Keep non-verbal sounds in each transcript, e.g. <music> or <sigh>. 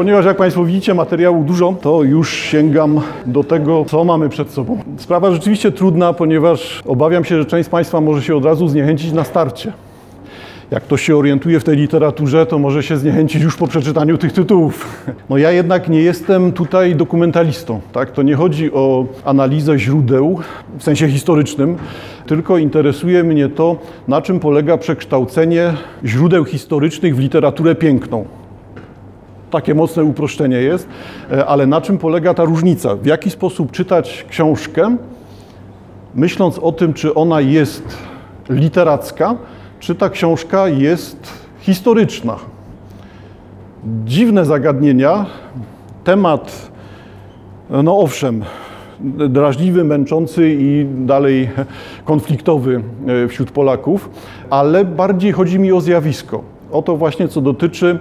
Ponieważ jak Państwo widzicie materiału dużo, to już sięgam do tego, co mamy przed sobą. Sprawa rzeczywiście trudna, ponieważ obawiam się, że część z Państwa może się od razu zniechęcić na starcie. Jak ktoś się orientuje w tej literaturze, to może się zniechęcić już po przeczytaniu tych tytułów. No ja jednak nie jestem tutaj dokumentalistą, tak? To nie chodzi o analizę źródeł w sensie historycznym, tylko interesuje mnie to, na czym polega przekształcenie źródeł historycznych w literaturę piękną. Takie mocne uproszczenie jest, e, ale na czym polega ta różnica? W jaki sposób czytać książkę, myśląc o tym, czy ona jest literacka, czy ta książka jest historyczna. Dziwne zagadnienia, temat, no owszem, drażliwy, męczący i dalej konfliktowy e, wśród Polaków, ale bardziej chodzi mi o zjawisko. O to właśnie, co dotyczy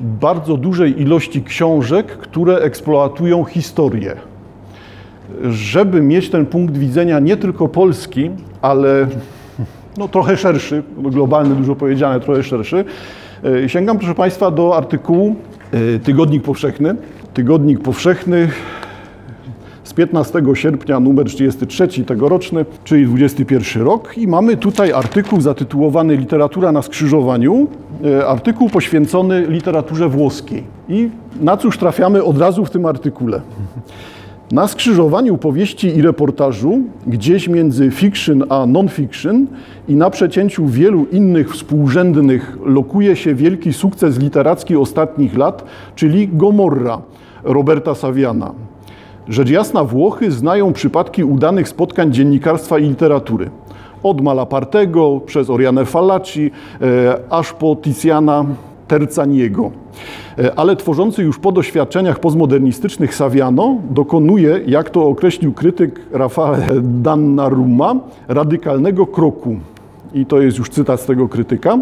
bardzo dużej ilości książek, które eksploatują historię. Żeby mieć ten punkt widzenia nie tylko polski, ale no, trochę szerszy, globalny, dużo powiedziane, trochę szerszy. E, sięgam, proszę Państwa, do artykułu e, Tygodnik Powszechny. Tygodnik Powszechny z 15 sierpnia, numer 33 tegoroczny, czyli 21 rok. I mamy tutaj artykuł zatytułowany Literatura na skrzyżowaniu, artykuł poświęcony literaturze włoskiej. I na cóż trafiamy od razu w tym artykule? Na skrzyżowaniu powieści i reportażu, gdzieś między fiction a non-fiction i na przecięciu wielu innych współrzędnych lokuje się wielki sukces literacki ostatnich lat, czyli Gomorra Roberta Saviana. Rzecz jasna, Włochy znają przypadki udanych spotkań dziennikarstwa i literatury. Od Malapartego przez Oriane Fallaci, e, aż po Tiziana Terzaniego. E, ale tworzący już po doświadczeniach postmodernistycznych Saviano dokonuje, jak to określił krytyk Rafael Dannarumma, radykalnego kroku. I to jest już cytat z tego krytyka.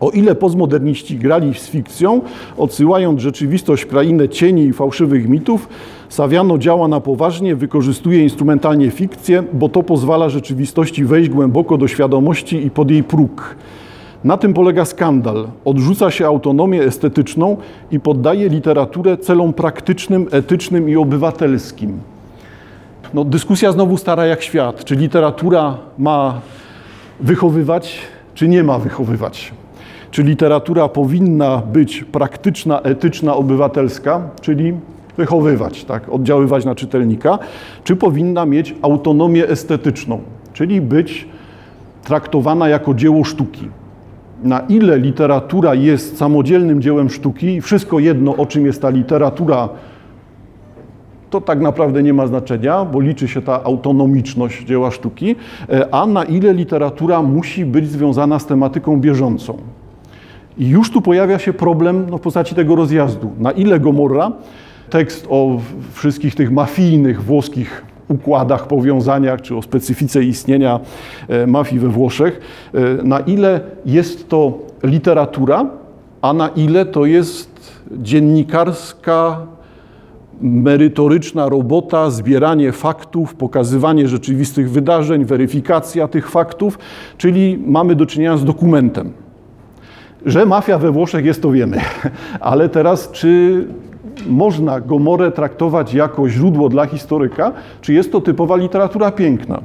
O ile postmoderniści grali z fikcją, odsyłając rzeczywistość w krainę cieni i fałszywych mitów, Saviano działa na poważnie, wykorzystuje instrumentalnie fikcję, bo to pozwala rzeczywistości wejść głęboko do świadomości i pod jej próg. Na tym polega skandal. Odrzuca się autonomię estetyczną i poddaje literaturę celom praktycznym, etycznym i obywatelskim. No, dyskusja znowu stara jak świat. Czy literatura ma wychowywać, czy nie ma wychowywać? Czy literatura powinna być praktyczna, etyczna, obywatelska, czyli wychowywać, tak, oddziaływać na czytelnika, czy powinna mieć autonomię estetyczną, czyli być traktowana jako dzieło sztuki na ile literatura jest samodzielnym dziełem sztuki, wszystko jedno, o czym jest ta literatura, to tak naprawdę nie ma znaczenia, bo liczy się ta autonomiczność dzieła sztuki, e, a na ile literatura musi być związana z tematyką bieżącą. I już tu pojawia się problem no, w postaci tego rozjazdu. Na ile Gomorra, tekst o wszystkich tych mafijnych włoskich układach, powiązaniach czy o specyfice istnienia e, mafii we Włoszech, e, na ile jest to literatura, a na ile to jest dziennikarska, merytoryczna robota, zbieranie faktów, pokazywanie rzeczywistych wydarzeń, weryfikacja tych faktów, czyli mamy do czynienia z dokumentem. Że mafia we Włoszech jest, to wiemy, <laughs> ale teraz czy można Gomorę traktować jako źródło dla historyka, czy jest to typowa literatura piękna.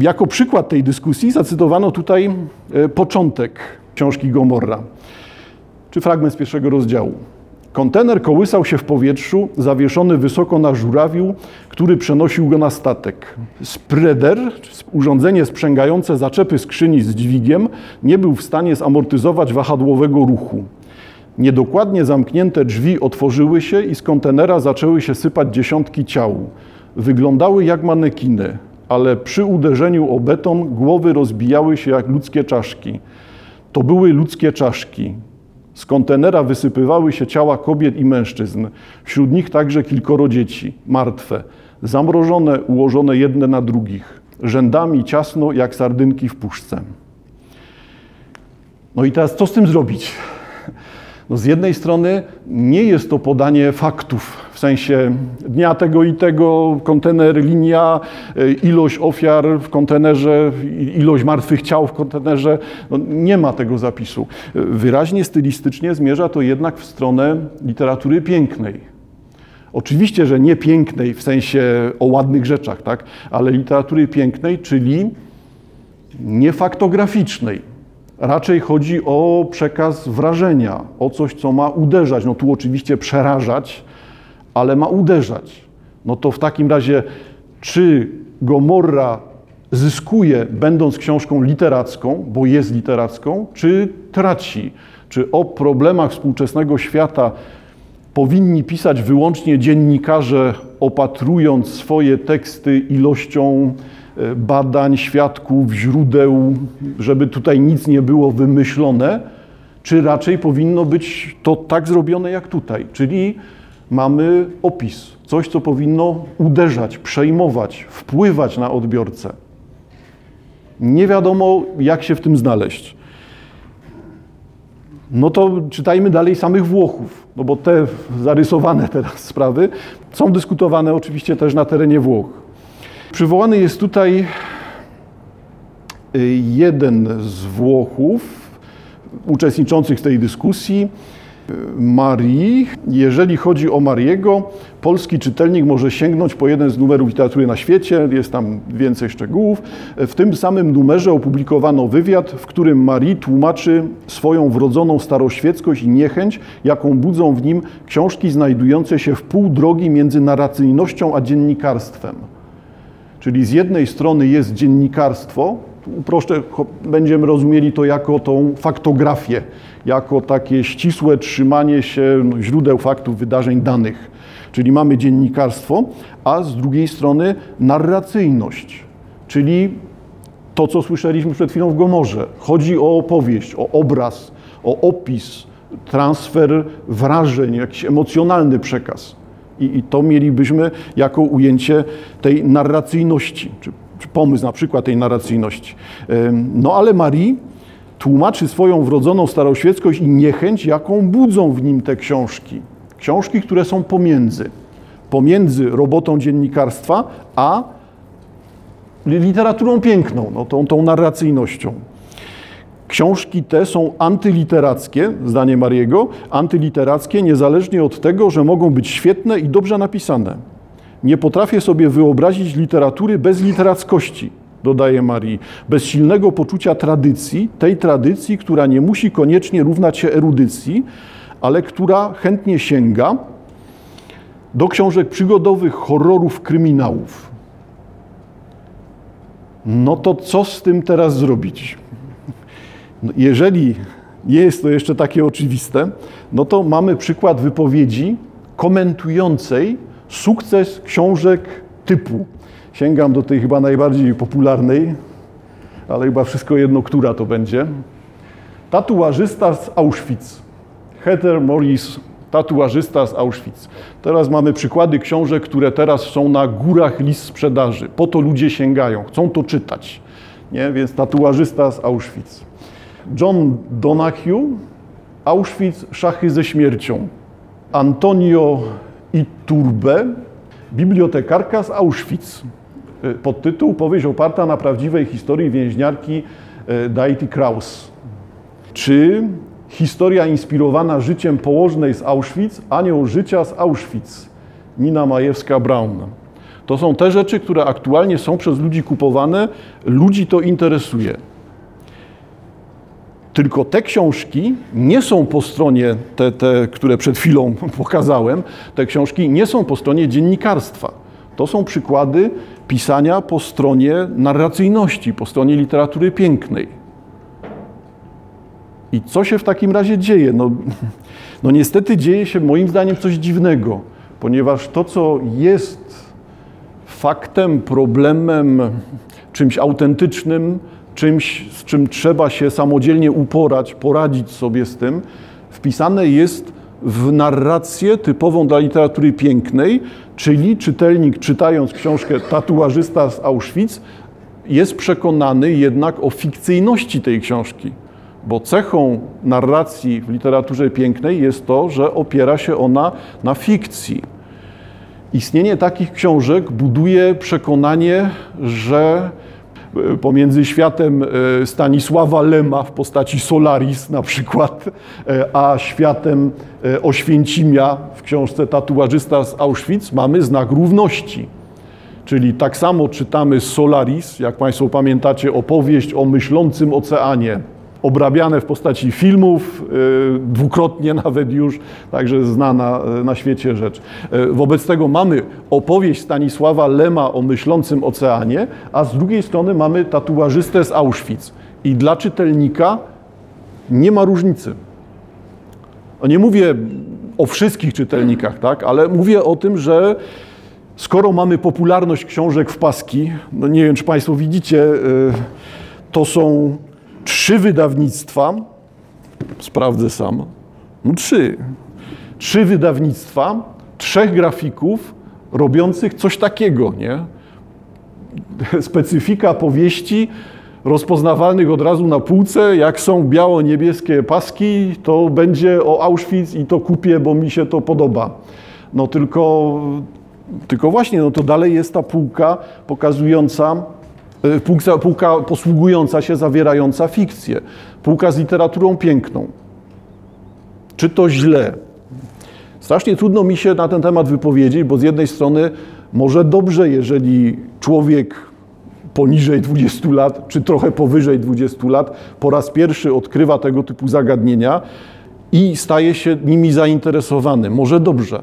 Jako przykład tej dyskusji zacytowano tutaj e, początek książki Gomorra, czy fragment z pierwszego rozdziału. Kontener kołysał się w powietrzu, zawieszony wysoko na żurawiu, który przenosił go na statek. Spreader, urządzenie sprzęgające zaczepy skrzyni z dźwigiem, nie był w stanie zamortyzować wahadłowego ruchu. Niedokładnie zamknięte drzwi otworzyły się i z kontenera zaczęły się sypać dziesiątki ciał. Wyglądały jak manekiny, ale przy uderzeniu o beton głowy rozbijały się jak ludzkie czaszki. To były ludzkie czaszki. Z kontenera wysypywały się ciała kobiet i mężczyzn, wśród nich także kilkoro dzieci, martwe, zamrożone, ułożone jedne na drugich, rzędami ciasno jak sardynki w puszce. No i teraz co z tym zrobić? No z jednej strony nie jest to podanie faktów, w sensie dnia tego i tego, kontener, linia, y, ilość ofiar w kontenerze, ilość martwych ciał w kontenerze. No nie ma tego zapisu. Wyraźnie stylistycznie zmierza to jednak w stronę literatury pięknej. Oczywiście, że nie pięknej w sensie o ładnych rzeczach, tak? ale literatury pięknej, czyli niefaktograficznej. Raczej chodzi o przekaz wrażenia, o coś, co ma uderzać. No tu oczywiście przerażać, ale ma uderzać. No to w takim razie, czy Gomorra zyskuje, będąc książką literacką, bo jest literacką, czy traci? Czy o problemach współczesnego świata powinni pisać wyłącznie dziennikarze, opatrując swoje teksty ilością badań, świadków, źródeł, żeby tutaj nic nie było wymyślone, czy raczej powinno być to tak zrobione jak tutaj, czyli mamy opis, coś, co powinno uderzać, przejmować, wpływać na odbiorcę. Nie wiadomo, jak się w tym znaleźć. No to czytajmy dalej samych Włochów, no bo te zarysowane teraz sprawy są dyskutowane oczywiście też na terenie Włoch. Przywołany jest tutaj y, jeden z Włochów uczestniczących w tej dyskusji, Marii. Jeżeli chodzi o Mariego, polski czytelnik może sięgnąć po jeden z numerów literatury na świecie, jest tam więcej szczegółów. W tym samym numerze opublikowano wywiad, w którym Marii tłumaczy swoją wrodzoną staroświeckość i niechęć, jaką budzą w nim książki znajdujące się w pół drogi między narracyjnością a dziennikarstwem. Czyli z jednej strony jest dziennikarstwo, uproszczę, będziemy rozumieli to jako tą faktografię, jako takie ścisłe trzymanie się no, źródeł faktów, wydarzeń, danych. Czyli mamy dziennikarstwo, a z drugiej strony narracyjność, czyli to, co słyszeliśmy przed chwilą w Gomorze. Chodzi o opowieść, o obraz, o opis, transfer wrażeń, jakiś emocjonalny przekaz. I, I, to mielibyśmy jako ujęcie tej narracyjności, czy, czy pomysł na przykład tej narracyjności. No ale Marii tłumaczy swoją wrodzoną staroświeckość i niechęć, jaką budzą w nim te książki. Książki, które są pomiędzy. Pomiędzy robotą dziennikarstwa, a literaturą piękną, no, tą, tą narracyjnością. Książki te są antyliterackie, zdanie Mariego, antyliterackie niezależnie od tego, że mogą być świetne i dobrze napisane. Nie potrafię sobie wyobrazić literatury bez literackości dodaje Marii, bez silnego poczucia tradycji, tej tradycji, która nie musi koniecznie równać się erudycji, ale która chętnie sięga do książek przygodowych, horrorów, kryminałów. No to co z tym teraz zrobić? No jeżeli nie jest to jeszcze takie oczywiste, no to mamy przykład wypowiedzi komentującej sukces książek typu Sięgam do tej chyba najbardziej popularnej, ale chyba wszystko jedno, która to będzie. Tatuażysta z Auschwitz. Heather Morris, tatuażysta z Auschwitz. Teraz mamy przykłady książek, które teraz są na górach list sprzedaży. Po to ludzie sięgają, chcą to czytać. Nie? Więc tatuażysta z Auschwitz. John Donahue, Auschwitz, szachy ze śmiercią. Antonio Iturbe, bibliotekarka z Auschwitz. Y, podtytuł Powieść oparta na prawdziwej historii więźniarki y, Daity Kraus. Czy historia inspirowana życiem położnej z Auschwitz, anioł życia z Auschwitz, Nina Majewska-Braun. To są te rzeczy, które aktualnie są przez ludzi kupowane, ludzi to interesuje. Tylko te książki nie są po stronie, te, te, które przed chwilą <laughs> pokazałem, te książki nie są po stronie dziennikarstwa. To są przykłady pisania po stronie narracyjności, po stronie literatury pięknej. I co się w takim razie dzieje? No, <laughs> no niestety dzieje się moim zdaniem coś dziwnego, ponieważ to, co jest faktem, problemem, czymś autentycznym, czymś, z czym trzeba się samodzielnie uporać, poradzić sobie z tym, wpisane jest w narrację typową dla literatury pięknej, czyli czytelnik czytając książkę Tatuażysta z Auschwitz jest przekonany jednak o fikcyjności tej książki. bo cechą narracji w literaturze pięknej jest to, że opiera się ona na fikcji. Istnienie takich książek buduje przekonanie, że pomiędzy światem e, Stanisława Lema w postaci Solaris na przykład, e, a światem Oświęcimia w książce Tatuażysta z Auschwitz mamy znak równości. Czyli tak samo czytamy Solaris, jak Państwo pamiętacie, opowieść o myślącym oceanie, obrabiane w postaci filmów, y, dwukrotnie <laughs> nawet już, także znana y, na świecie rzecz. Y, wobec tego mamy opowieść Stanisława Lema o myślącym oceanie, a z drugiej strony mamy tatuażystę z Auschwitz. I dla czytelnika nie ma różnicy. No nie mówię o wszystkich czytelnikach, tak, ale mówię o tym, że skoro mamy popularność książek w paski, no nie wiem, czy Państwo widzicie, to są trzy wydawnictwa, sprawdzę sam, no trzy, trzy wydawnictwa, trzech grafików robiących coś takiego, nie? <laughs> Specyfika powieści rozpoznawalnych od razu na półce, jak są biało-niebieskie paski, to będzie o Auschwitz i to kupię, bo mi się to podoba. No tylko, tylko właśnie, no to dalej jest ta półka pokazująca półka, półka posługująca się, zawierająca fikcję. Półka z literaturą piękną. Czy to źle? Strasznie trudno mi się na ten temat wypowiedzieć, bo z jednej strony może dobrze, jeżeli człowiek poniżej 20 lat, czy trochę powyżej 20 lat, po raz pierwszy odkrywa tego typu zagadnienia i staje się nimi zainteresowany. Może dobrze.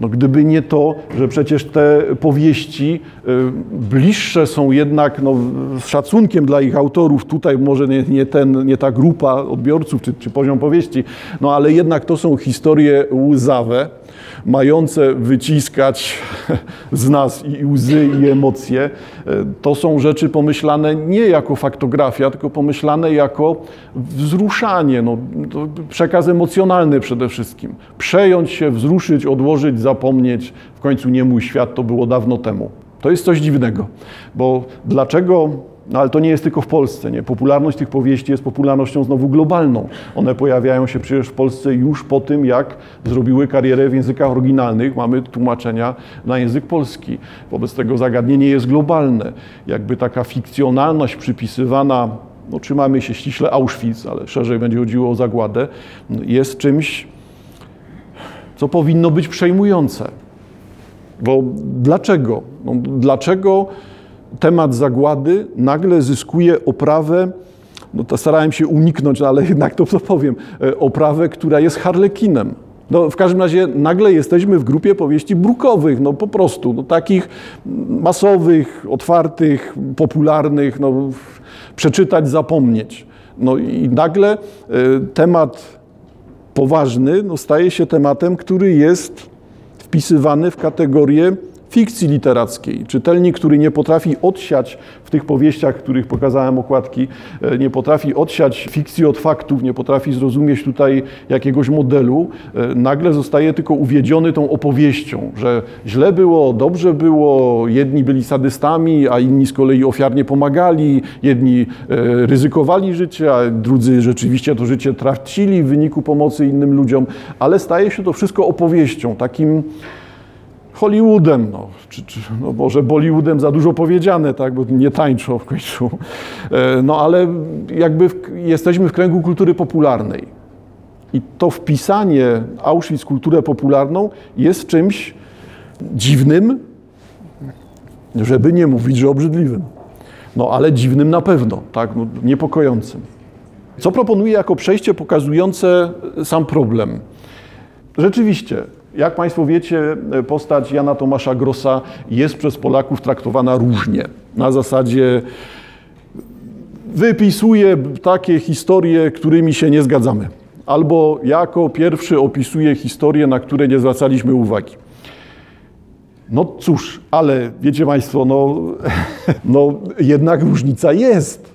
No gdyby nie to, że przecież te powieści y, bliższe są jednak no, z szacunkiem dla ich autorów, tutaj może nie, nie, ten, nie ta grupa odbiorców czy, czy poziom powieści, no ale jednak to są historie łzawe, mające wyciskać <laughs> z nas i łzy, i emocje, to są rzeczy pomyślane nie jako faktografia, tylko pomyślane jako wzruszanie, no, przekaz emocjonalny przede wszystkim. Przejąć się, wzruszyć, odłożyć, zapomnieć. W końcu nie mój świat, to było dawno temu. To jest coś dziwnego, bo dlaczego no ale to nie jest tylko w Polsce. Nie? Popularność tych powieści jest popularnością znowu globalną. One pojawiają się przecież w Polsce już po tym, jak zrobiły karierę w językach oryginalnych. Mamy tłumaczenia na język polski. Wobec tego zagadnienie jest globalne. Jakby taka fikcjonalność przypisywana, no, trzymamy się ściśle Auschwitz, ale szerzej będzie chodziło o zagładę, jest czymś, co powinno być przejmujące. Bo dlaczego? No, dlaczego temat zagłady nagle zyskuje oprawę, no to starałem się uniknąć, no ale jednak to, to powiem, e, oprawę, która jest harlekinem. No, w każdym razie nagle jesteśmy w grupie powieści brukowych, no po prostu, no, takich masowych, otwartych, popularnych, no, przeczytać, zapomnieć. No i nagle y, temat poważny no, staje się tematem, który jest wpisywany w kategorię fikcji literackiej. Czytelnik, który nie potrafi odsiać w tych powieściach, których pokazałem okładki, e, nie potrafi odsiać fikcji od faktów, nie potrafi zrozumieć tutaj jakiegoś modelu, e, nagle zostaje tylko uwiedziony tą opowieścią, że źle było, dobrze było, jedni byli sadystami, a inni z kolei ofiarnie pomagali, jedni e, ryzykowali życie, a drudzy rzeczywiście to życie tracili w wyniku pomocy innym ludziom, ale staje się to wszystko opowieścią, takim Hollywoodem, no, czy, czy, no może Bollywoodem za dużo powiedziane, tak, bo nie tańczą w końcu. E, no ale jakby w, jesteśmy w kręgu kultury popularnej. I to wpisanie Auschwitz w kulturę popularną jest czymś dziwnym, żeby nie mówić, że obrzydliwym. No ale dziwnym na pewno, tak, no, niepokojącym. Co proponuję jako przejście pokazujące sam problem? Rzeczywiście, jak Państwo wiecie, postać Jana Tomasza Grossa jest przez Polaków traktowana różnie. Na zasadzie wypisuje takie historie, którymi się nie zgadzamy. Albo jako pierwszy opisuje historie, na które nie zwracaliśmy uwagi. No cóż, ale wiecie Państwo, no, <laughs> no jednak różnica jest.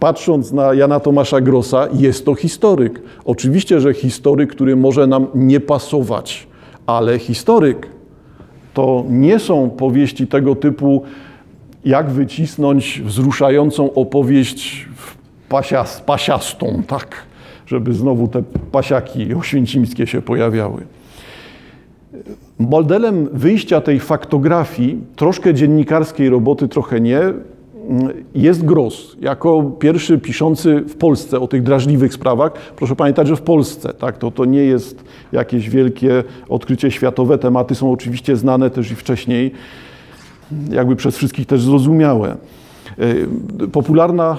Patrząc na Jana Tomasza Grossa, jest to historyk. Oczywiście, że historyk, który może nam nie pasować ale historyk to nie są powieści tego typu, jak wycisnąć wzruszającą opowieść pasias, pasiastą, tak, żeby znowu te pasiaki oświęcimskie się pojawiały. Modelem wyjścia tej faktografii, troszkę dziennikarskiej roboty, trochę nie, jest Gross, jako pierwszy piszący w Polsce o tych drażliwych sprawach. Proszę pamiętać, że w Polsce, tak, to, to nie jest jakieś wielkie odkrycie światowe. Tematy są oczywiście znane też i wcześniej, jakby przez wszystkich też zrozumiałe. E, popularna,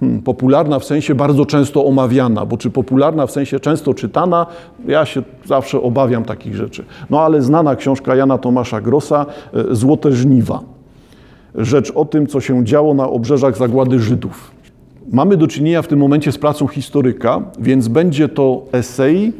hmm, popularna w sensie bardzo często omawiana, bo czy popularna w sensie często czytana, ja się zawsze obawiam takich rzeczy. No ale znana książka Jana Tomasza Grossa, e, Złote żniwa rzecz o tym, co się działo na obrzeżach zagłady Żydów. Mamy do czynienia w tym momencie z pracą historyka, więc będzie to esej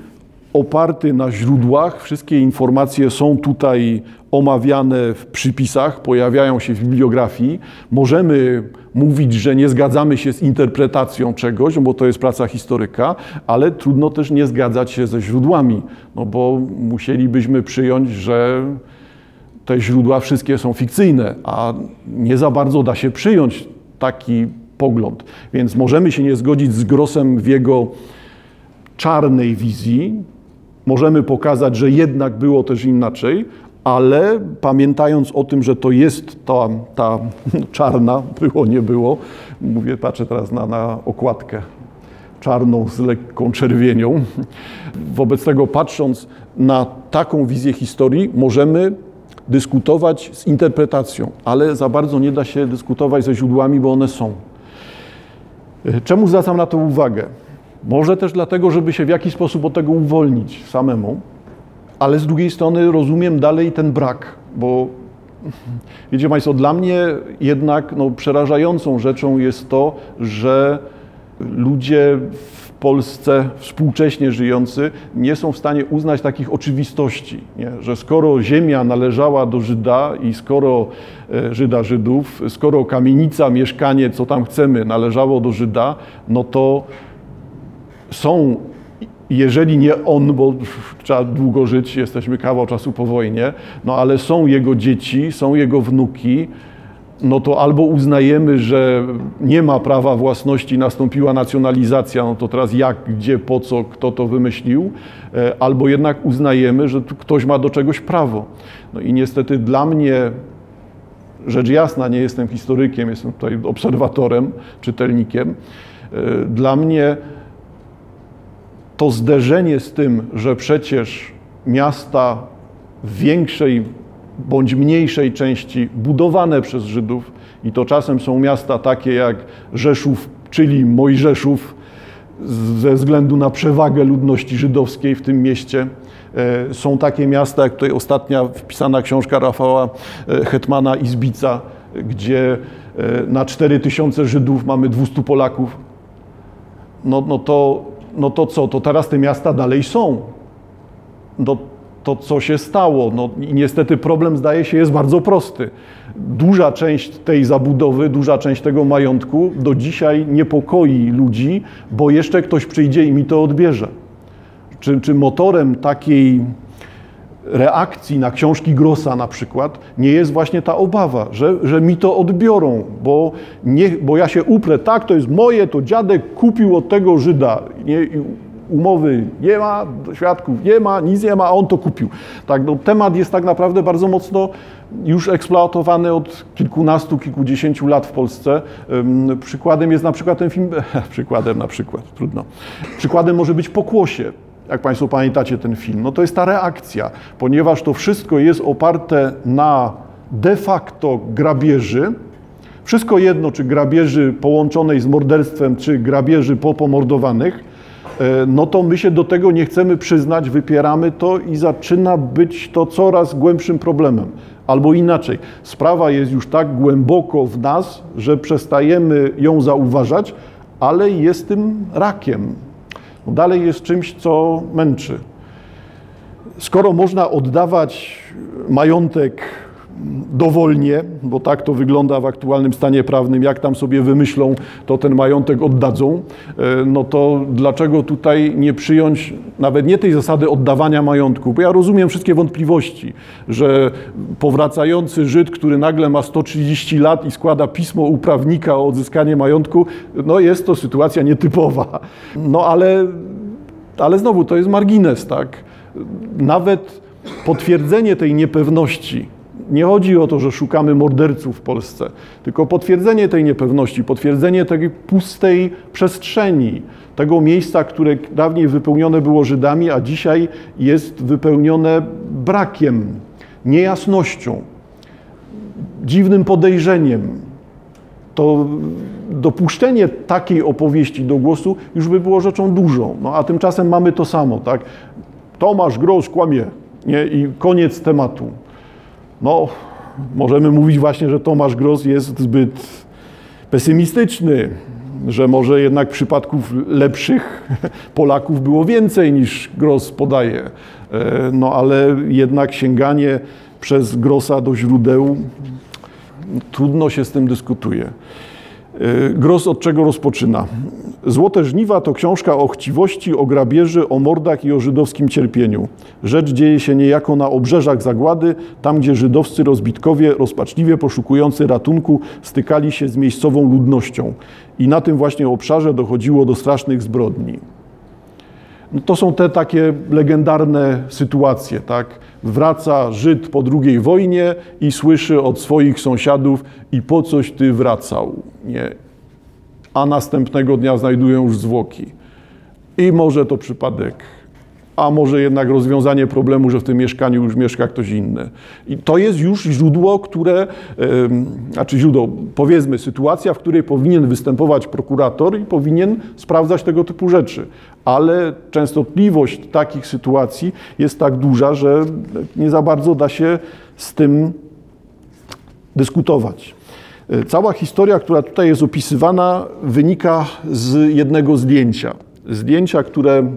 oparty na źródłach. Wszystkie informacje są tutaj omawiane w przypisach, pojawiają się w bibliografii. Możemy mówić, że nie zgadzamy się z interpretacją czegoś, bo to jest praca historyka, ale trudno też nie zgadzać się ze źródłami, no bo musielibyśmy przyjąć, że te źródła wszystkie są fikcyjne, a nie za bardzo da się przyjąć taki pogląd. Więc możemy się nie zgodzić z Grossem w jego czarnej wizji, możemy pokazać, że jednak było też inaczej, ale pamiętając o tym, że to jest ta, ta <laughs> czarna, było, nie było, mówię, patrzę teraz na, na okładkę czarną z lekką czerwienią. Wobec tego, patrząc na taką wizję historii, możemy dyskutować z interpretacją, ale za bardzo nie da się dyskutować ze źródłami, bo one są. E, czemu zwracam na to uwagę? Może też dlatego, żeby się w jakiś sposób od tego uwolnić samemu, ale z drugiej strony rozumiem dalej ten brak, bo <laughs> wiecie Państwo, dla mnie jednak no, przerażającą rzeczą jest to, że ludzie Polsce współcześnie żyjący nie są w stanie uznać takich oczywistości, nie? że skoro ziemia należała do Żyda i skoro e, Żyda Żydów, skoro kamienica, mieszkanie, co tam chcemy, należało do Żyda, no to są, jeżeli nie on, bo trzeba długo żyć, jesteśmy kawał czasu po wojnie, no ale są jego dzieci, są jego wnuki, no to albo uznajemy, że nie ma prawa własności, nastąpiła nacjonalizacja, no to teraz jak, gdzie, po co, kto to wymyślił, e, albo jednak uznajemy, że ktoś ma do czegoś prawo. No i niestety dla mnie, rzecz jasna, nie jestem historykiem, jestem tutaj obserwatorem, czytelnikiem, e, dla mnie to zderzenie z tym, że przecież miasta w większej bądź mniejszej części budowane przez Żydów i to czasem są miasta takie jak Rzeszów, czyli Mojżeszów, ze względu na przewagę ludności żydowskiej w tym mieście. E, są takie miasta, jak tutaj ostatnia wpisana książka Rafała e, Hetmana Izbica, gdzie e, na 4000 Żydów mamy 200 Polaków. No, no, to, no to co? To teraz te miasta dalej są. No, to, co się stało. No, niestety problem, zdaje się, jest bardzo prosty. Duża część tej zabudowy, duża część tego majątku do dzisiaj niepokoi ludzi, bo jeszcze ktoś przyjdzie i mi to odbierze. Czy, czy motorem takiej reakcji na książki Grossa na przykład nie jest właśnie ta obawa, że, że mi to odbiorą, bo, nie, bo ja się uprę, tak, to jest moje, to dziadek kupił od tego Żyda. Nie, umowy nie ma, świadków nie ma, nic nie ma, a on to kupił. Tak, no, temat jest tak naprawdę bardzo mocno już eksploatowany od kilkunastu, kilkudziesięciu lat w Polsce. Przykładem jest na przykład ten film, <laughs> przykładem na przykład, trudno. Przykładem może być Pokłosie. Jak Państwo pamiętacie ten film, no to jest ta reakcja, ponieważ to wszystko jest oparte na de facto grabieży, wszystko jedno, czy grabieży połączonej z morderstwem, czy grabieży popomordowanych, E, no to my się do tego nie chcemy przyznać, wypieramy to i zaczyna być to coraz głębszym problemem. Albo inaczej, sprawa jest już tak głęboko w nas, że przestajemy ją zauważać, ale jest tym rakiem. No dalej jest czymś, co męczy. Skoro można oddawać majątek dowolnie, bo tak to wygląda w aktualnym stanie prawnym, jak tam sobie wymyślą, to ten majątek oddadzą, e, no to dlaczego tutaj nie przyjąć nawet nie tej zasady oddawania majątku? Bo ja rozumiem wszystkie wątpliwości, że powracający Żyd, który nagle ma 130 lat i składa pismo u prawnika o odzyskanie majątku, no jest to sytuacja nietypowa. No ale, ale znowu to jest margines, tak? Nawet potwierdzenie tej niepewności nie chodzi o to, że szukamy morderców w Polsce, tylko potwierdzenie tej niepewności, potwierdzenie tej pustej przestrzeni, tego miejsca, które dawniej wypełnione było Żydami, a dzisiaj jest wypełnione brakiem, niejasnością, dziwnym podejrzeniem. To dopuszczenie takiej opowieści do głosu już by było rzeczą dużą. No, a tymczasem mamy to samo, tak? Tomasz Gross kłamie nie? i koniec tematu. No, możemy mówić właśnie, że Tomasz Gross jest zbyt pesymistyczny, że może jednak przypadków lepszych <laughs> Polaków było więcej niż Gross podaje. E, no ale jednak sięganie przez Grossa do źródeł, trudno się z tym dyskutuje. E, Gross od czego rozpoczyna? Złote żniwa to książka o chciwości, o grabieży, o mordach i o żydowskim cierpieniu. Rzecz dzieje się niejako na obrzeżach zagłady, tam gdzie żydowscy rozbitkowie, rozpaczliwie poszukujący ratunku, stykali się z miejscową ludnością. I na tym właśnie obszarze dochodziło do strasznych zbrodni. No to są te takie legendarne sytuacje, tak? Wraca Żyd po II wojnie i słyszy od swoich sąsiadów i po coś ty wracał, nie? A następnego dnia znajdują już zwłoki. I może to przypadek, a może jednak rozwiązanie problemu, że w tym mieszkaniu już mieszka ktoś inny. I to jest już źródło, które, znaczy źródło, powiedzmy, sytuacja, w której powinien występować prokurator i powinien sprawdzać tego typu rzeczy. Ale częstotliwość takich sytuacji jest tak duża, że nie za bardzo da się z tym dyskutować. Cała historia, która tutaj jest opisywana, wynika z jednego zdjęcia. Zdjęcia, które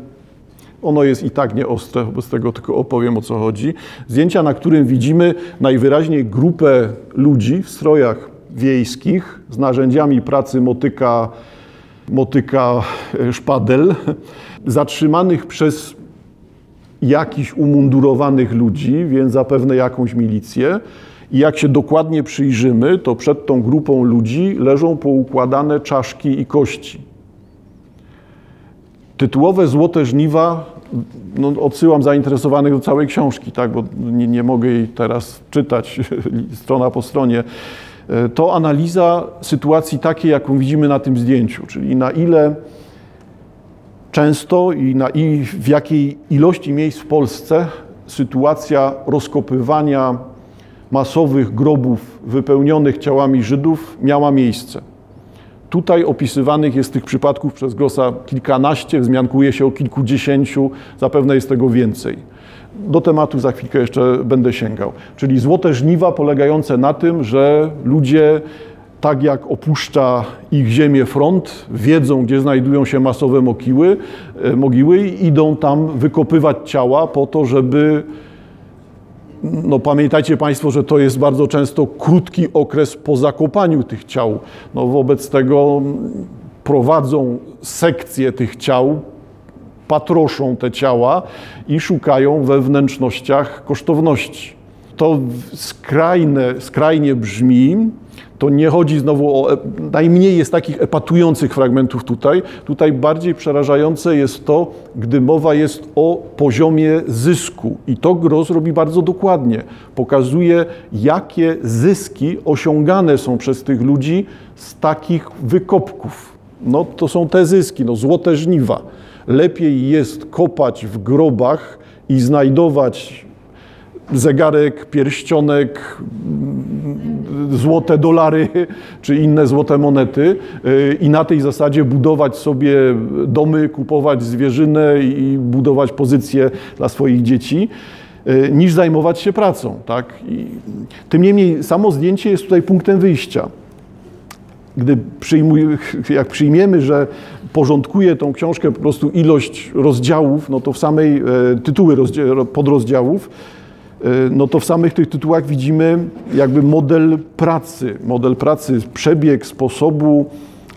ono jest i tak nieostre, wobec tego tylko opowiem o co chodzi. Zdjęcia, na którym widzimy najwyraźniej grupę ludzi w strojach wiejskich z narzędziami pracy motyka, motyka e, szpadel, <laughs> zatrzymanych przez jakichś umundurowanych ludzi, więc zapewne jakąś milicję. I jak się dokładnie przyjrzymy, to przed tą grupą ludzi leżą poukładane czaszki i kości. Tytułowe Złote Żniwa, no odsyłam zainteresowanych do całej książki, tak, bo nie, nie mogę jej teraz czytać <laughs> strona po stronie. To analiza sytuacji takiej, jaką widzimy na tym zdjęciu, czyli na ile często i, na, i w jakiej ilości miejsc w Polsce sytuacja rozkopywania masowych grobów wypełnionych ciałami Żydów miała miejsce. Tutaj opisywanych jest tych przypadków przez Grossa kilkanaście, wzmiankuje się o kilkudziesięciu, zapewne jest tego więcej. Do tematu za chwilkę jeszcze będę sięgał. Czyli złote żniwa polegające na tym, że ludzie, tak jak opuszcza ich ziemię front, wiedzą, gdzie znajdują się masowe mogiły, e, mogiły i idą tam wykopywać ciała po to, żeby no pamiętajcie Państwo, że to jest bardzo często krótki okres po zakopaniu tych ciał. No wobec tego prowadzą sekcje tych ciał, patroszą te ciała i szukają we wnętrznościach kosztowności. To skrajne, skrajnie brzmi, to nie chodzi znowu o. Najmniej jest takich epatujących fragmentów tutaj. Tutaj bardziej przerażające jest to, gdy mowa jest o poziomie zysku. I to Gross robi bardzo dokładnie. Pokazuje, jakie zyski osiągane są przez tych ludzi z takich wykopków. No to są te zyski, no złote żniwa. Lepiej jest kopać w grobach i znajdować zegarek, pierścionek, złote dolary czy inne złote monety y, i na tej zasadzie budować sobie domy, kupować zwierzynę i budować pozycje dla swoich dzieci y, niż zajmować się pracą. Tak? I tym niemniej samo zdjęcie jest tutaj punktem wyjścia. Gdy przyjmuj, <laughs> jak przyjmiemy, że porządkuje tą książkę po prostu ilość rozdziałów, no to w samej e, tytuły podrozdziałów no to w samych tych tytułach widzimy jakby model pracy, model pracy, przebieg sposobu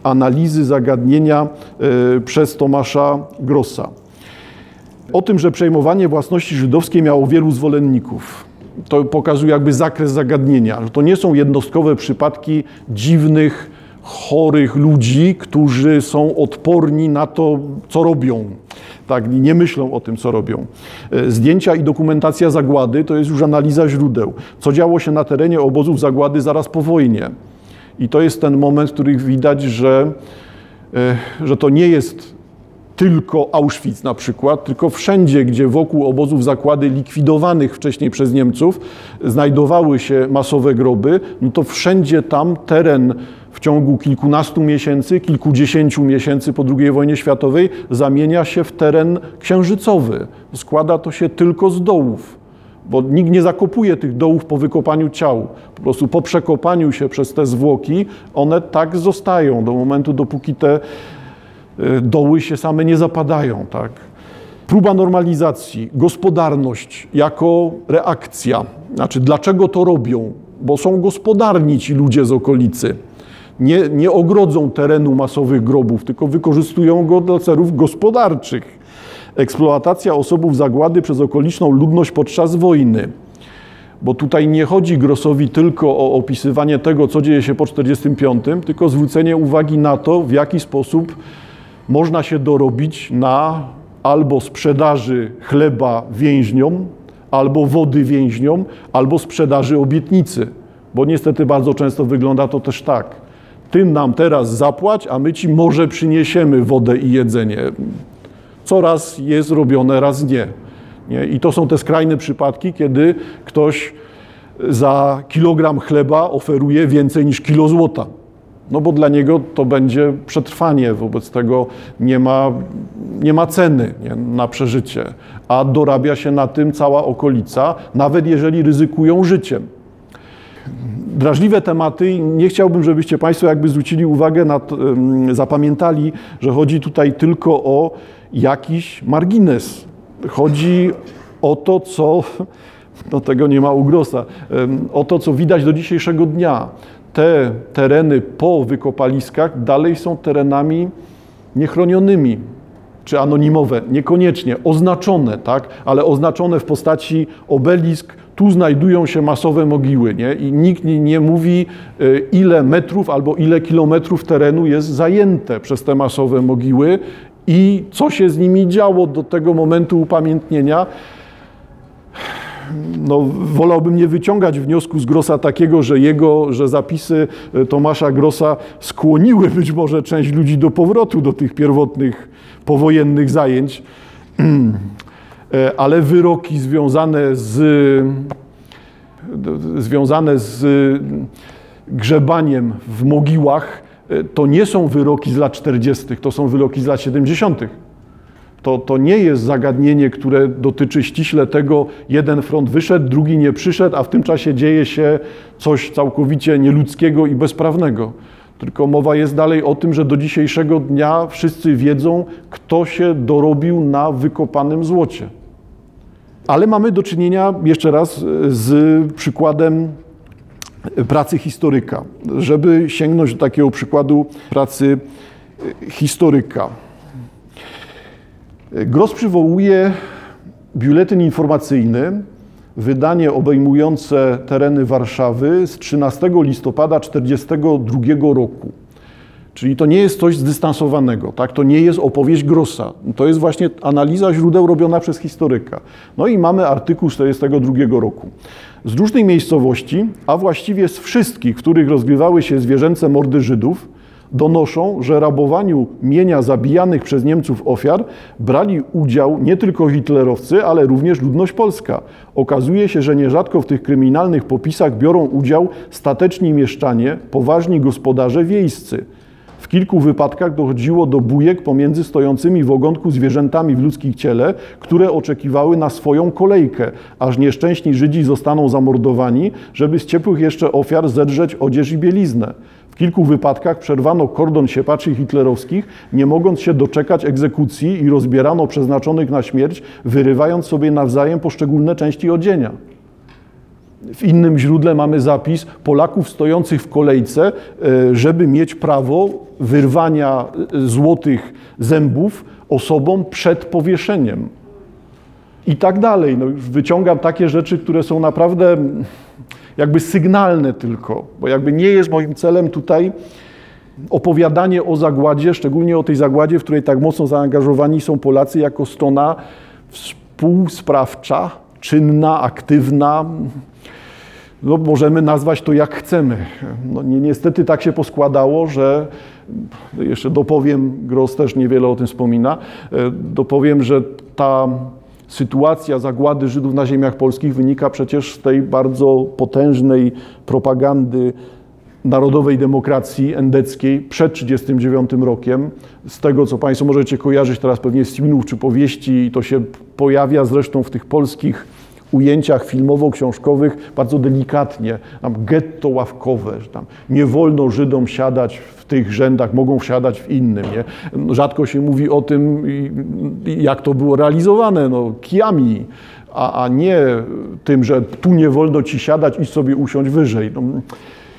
analizy zagadnienia e, przez Tomasza Grossa. O tym, że przejmowanie własności żydowskiej miało wielu zwolenników. To pokazuje jakby zakres zagadnienia, że to nie są jednostkowe przypadki dziwnych, chorych ludzi, którzy są odporni na to, co robią. Tak, nie myślą o tym, co robią. E, zdjęcia i dokumentacja zagłady to jest już analiza źródeł. Co działo się na terenie obozów zagłady zaraz po wojnie. I to jest ten moment, w którym widać, że, e, że to nie jest tylko Auschwitz na przykład, tylko wszędzie, gdzie wokół obozów zakłady likwidowanych wcześniej przez Niemców znajdowały się masowe groby, no to wszędzie tam teren w ciągu kilkunastu miesięcy, kilkudziesięciu miesięcy po II wojnie światowej zamienia się w teren księżycowy. Składa to się tylko z dołów bo nikt nie zakopuje tych dołów po wykopaniu ciał. Po prostu po przekopaniu się przez te zwłoki, one tak zostają do momentu, dopóki te y, doły się same nie zapadają. Tak? Próba normalizacji, gospodarność jako reakcja. Znaczy, dlaczego to robią? Bo są gospodarni ci ludzie z okolicy. Nie, nie ogrodzą terenu masowych grobów, tylko wykorzystują go do celów gospodarczych eksploatacja osobów zagłady przez okoliczną ludność podczas wojny. Bo tutaj nie chodzi Grossowi tylko o opisywanie tego, co dzieje się po 1945, tylko zwrócenie uwagi na to, w jaki sposób można się dorobić na albo sprzedaży chleba więźniom, albo wody więźniom, albo sprzedaży obietnicy. Bo niestety bardzo często wygląda to też tak. Ty nam teraz zapłać, a my ci może przyniesiemy wodę i jedzenie co raz jest robione, raz nie. nie. I to są te skrajne przypadki, kiedy ktoś za kilogram chleba oferuje więcej niż kilo złota. No bo dla niego to będzie przetrwanie, wobec tego nie ma, nie ma ceny nie, na przeżycie, a dorabia się na tym cała okolica, nawet jeżeli ryzykują życiem. Drażliwe tematy, nie chciałbym, żebyście Państwo jakby zwrócili uwagę, na, zapamiętali, że chodzi tutaj tylko o jakiś margines. Chodzi o to, co, <laughs> no tego nie ma u Grossa, o to, co widać do dzisiejszego dnia. Te tereny po wykopaliskach dalej są terenami niechronionymi, czy anonimowe, niekoniecznie, oznaczone, tak, ale oznaczone w postaci obelisk, tu znajdują się masowe mogiły, nie? I nikt nie, nie mówi, y, ile metrów albo ile kilometrów terenu jest zajęte przez te masowe mogiły i co się z nimi działo do tego momentu upamiętnienia. No, wolałbym nie wyciągać wniosku z Grossa takiego, że jego, że zapisy e, Tomasza Grossa skłoniły być może część ludzi do powrotu do tych pierwotnych powojennych zajęć, <clears throat> e, ale wyroki związane z, związane z grzebaniem w mogiłach E, to nie są wyroki z lat 40., to są wyroki z lat 70. To, to nie jest zagadnienie, które dotyczy ściśle tego, jeden front wyszedł, drugi nie przyszedł, a w tym czasie dzieje się coś całkowicie nieludzkiego i bezprawnego. Tylko mowa jest dalej o tym, że do dzisiejszego dnia wszyscy wiedzą, kto się dorobił na wykopanym złocie. Ale mamy do czynienia jeszcze raz z przykładem pracy historyka. Żeby sięgnąć do takiego przykładu pracy historyka. Gross przywołuje biuletyn informacyjny, wydanie obejmujące tereny Warszawy z 13 listopada 1942 roku. Czyli to nie jest coś zdystansowanego, tak? to nie jest opowieść Grossa. To jest właśnie analiza źródeł robiona przez historyka. No i mamy artykuł 1942 roku. Z różnej miejscowości, a właściwie z wszystkich, w których rozgrywały się zwierzęce mordy Żydów, donoszą, że rabowaniu mienia zabijanych przez Niemców ofiar brali udział nie tylko hitlerowcy, ale również ludność polska. Okazuje się, że nierzadko w tych kryminalnych popisach biorą udział stateczni mieszczanie, poważni gospodarze wiejscy. W kilku wypadkach dochodziło do bujek pomiędzy stojącymi w ogonku zwierzętami w ludzkich ciele, które oczekiwały na swoją kolejkę, aż nieszczęśni Żydzi zostaną zamordowani, żeby z ciepłych jeszcze ofiar zedrzeć odzież i bieliznę. Kilku wypadkach przerwano kordon siepaczy hitlerowskich, nie mogąc się doczekać egzekucji i rozbierano przeznaczonych na śmierć, wyrywając sobie nawzajem poszczególne części odzienia. W innym źródle mamy zapis Polaków stojących w kolejce, e, żeby mieć prawo wyrwania e, złotych zębów osobom przed powieszeniem. I tak dalej. No wyciągam takie rzeczy, które są naprawdę jakby sygnalne tylko, bo jakby nie jest moim celem tutaj opowiadanie o zagładzie, szczególnie o tej zagładzie, w której tak mocno zaangażowani są Polacy jako strona współsprawcza, czynna, aktywna. No, możemy nazwać to jak chcemy. No, ni niestety tak się poskładało, że jeszcze dopowiem, Gross też niewiele o tym wspomina, dopowiem, że ta sytuacja zagłady Żydów na ziemiach polskich wynika przecież z tej bardzo potężnej propagandy narodowej demokracji endeckiej przed 1939 rokiem. Z tego, co Państwo możecie kojarzyć teraz pewnie z filmów czy powieści, to się pojawia zresztą w tych polskich ujęciach filmowo-książkowych bardzo delikatnie, tam getto ławkowe, że tam nie wolno Żydom siadać w tych rzędach, mogą wsiadać w innym. Nie? Rzadko się mówi o tym, jak to było realizowane, no, kijami, a, a nie tym, że tu nie wolno ci siadać i sobie usiąść wyżej. No,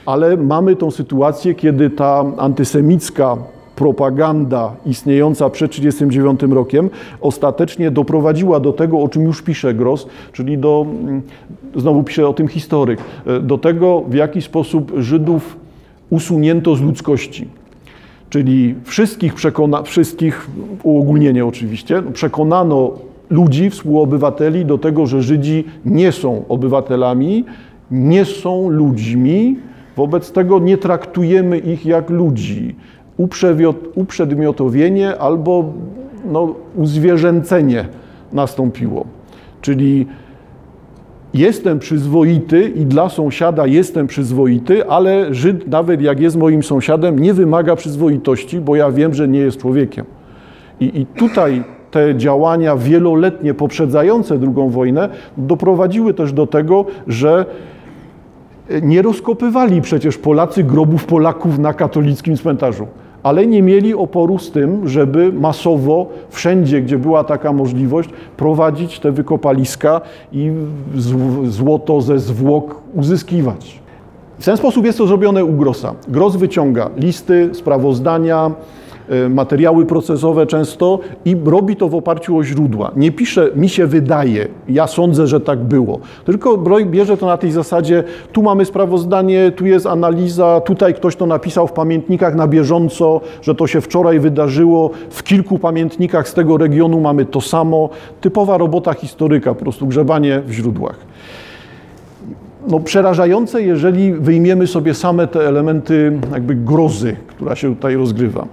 ale mamy tą sytuację, kiedy ta antysemicka propaganda istniejąca przed 1939 rokiem ostatecznie doprowadziła do tego, o czym już pisze Gross, czyli do, znowu pisze o tym historyk, do tego, w jaki sposób Żydów usunięto z ludzkości. Czyli wszystkich, przekona, wszystkich uogólnienie oczywiście, przekonano ludzi, współobywateli do tego, że Żydzi nie są obywatelami, nie są ludźmi, wobec tego nie traktujemy ich jak ludzi uprzedmiotowienie albo no, uzwierzęcenie nastąpiło. Czyli jestem przyzwoity i dla sąsiada jestem przyzwoity, ale Żyd, nawet jak jest moim sąsiadem, nie wymaga przyzwoitości, bo ja wiem, że nie jest człowiekiem. I, i tutaj te działania wieloletnie poprzedzające II wojnę doprowadziły też do tego, że nie rozkopywali przecież Polacy grobów Polaków na katolickim cmentarzu ale nie mieli oporu z tym, żeby masowo wszędzie, gdzie była taka możliwość, prowadzić te wykopaliska i złoto ze zwłok uzyskiwać. W ten sposób jest to zrobione u Grossa. Gross wyciąga listy, sprawozdania, materiały procesowe często i robi to w oparciu o źródła. Nie pisze, mi się wydaje, ja sądzę, że tak było, tylko bierze to na tej zasadzie, tu mamy sprawozdanie, tu jest analiza, tutaj ktoś to napisał w pamiętnikach na bieżąco, że to się wczoraj wydarzyło, w kilku pamiętnikach z tego regionu mamy to samo. Typowa robota historyka, po prostu grzebanie w źródłach no, przerażające, jeżeli wyjmiemy sobie same te elementy jakby grozy, która się tutaj rozgrywa.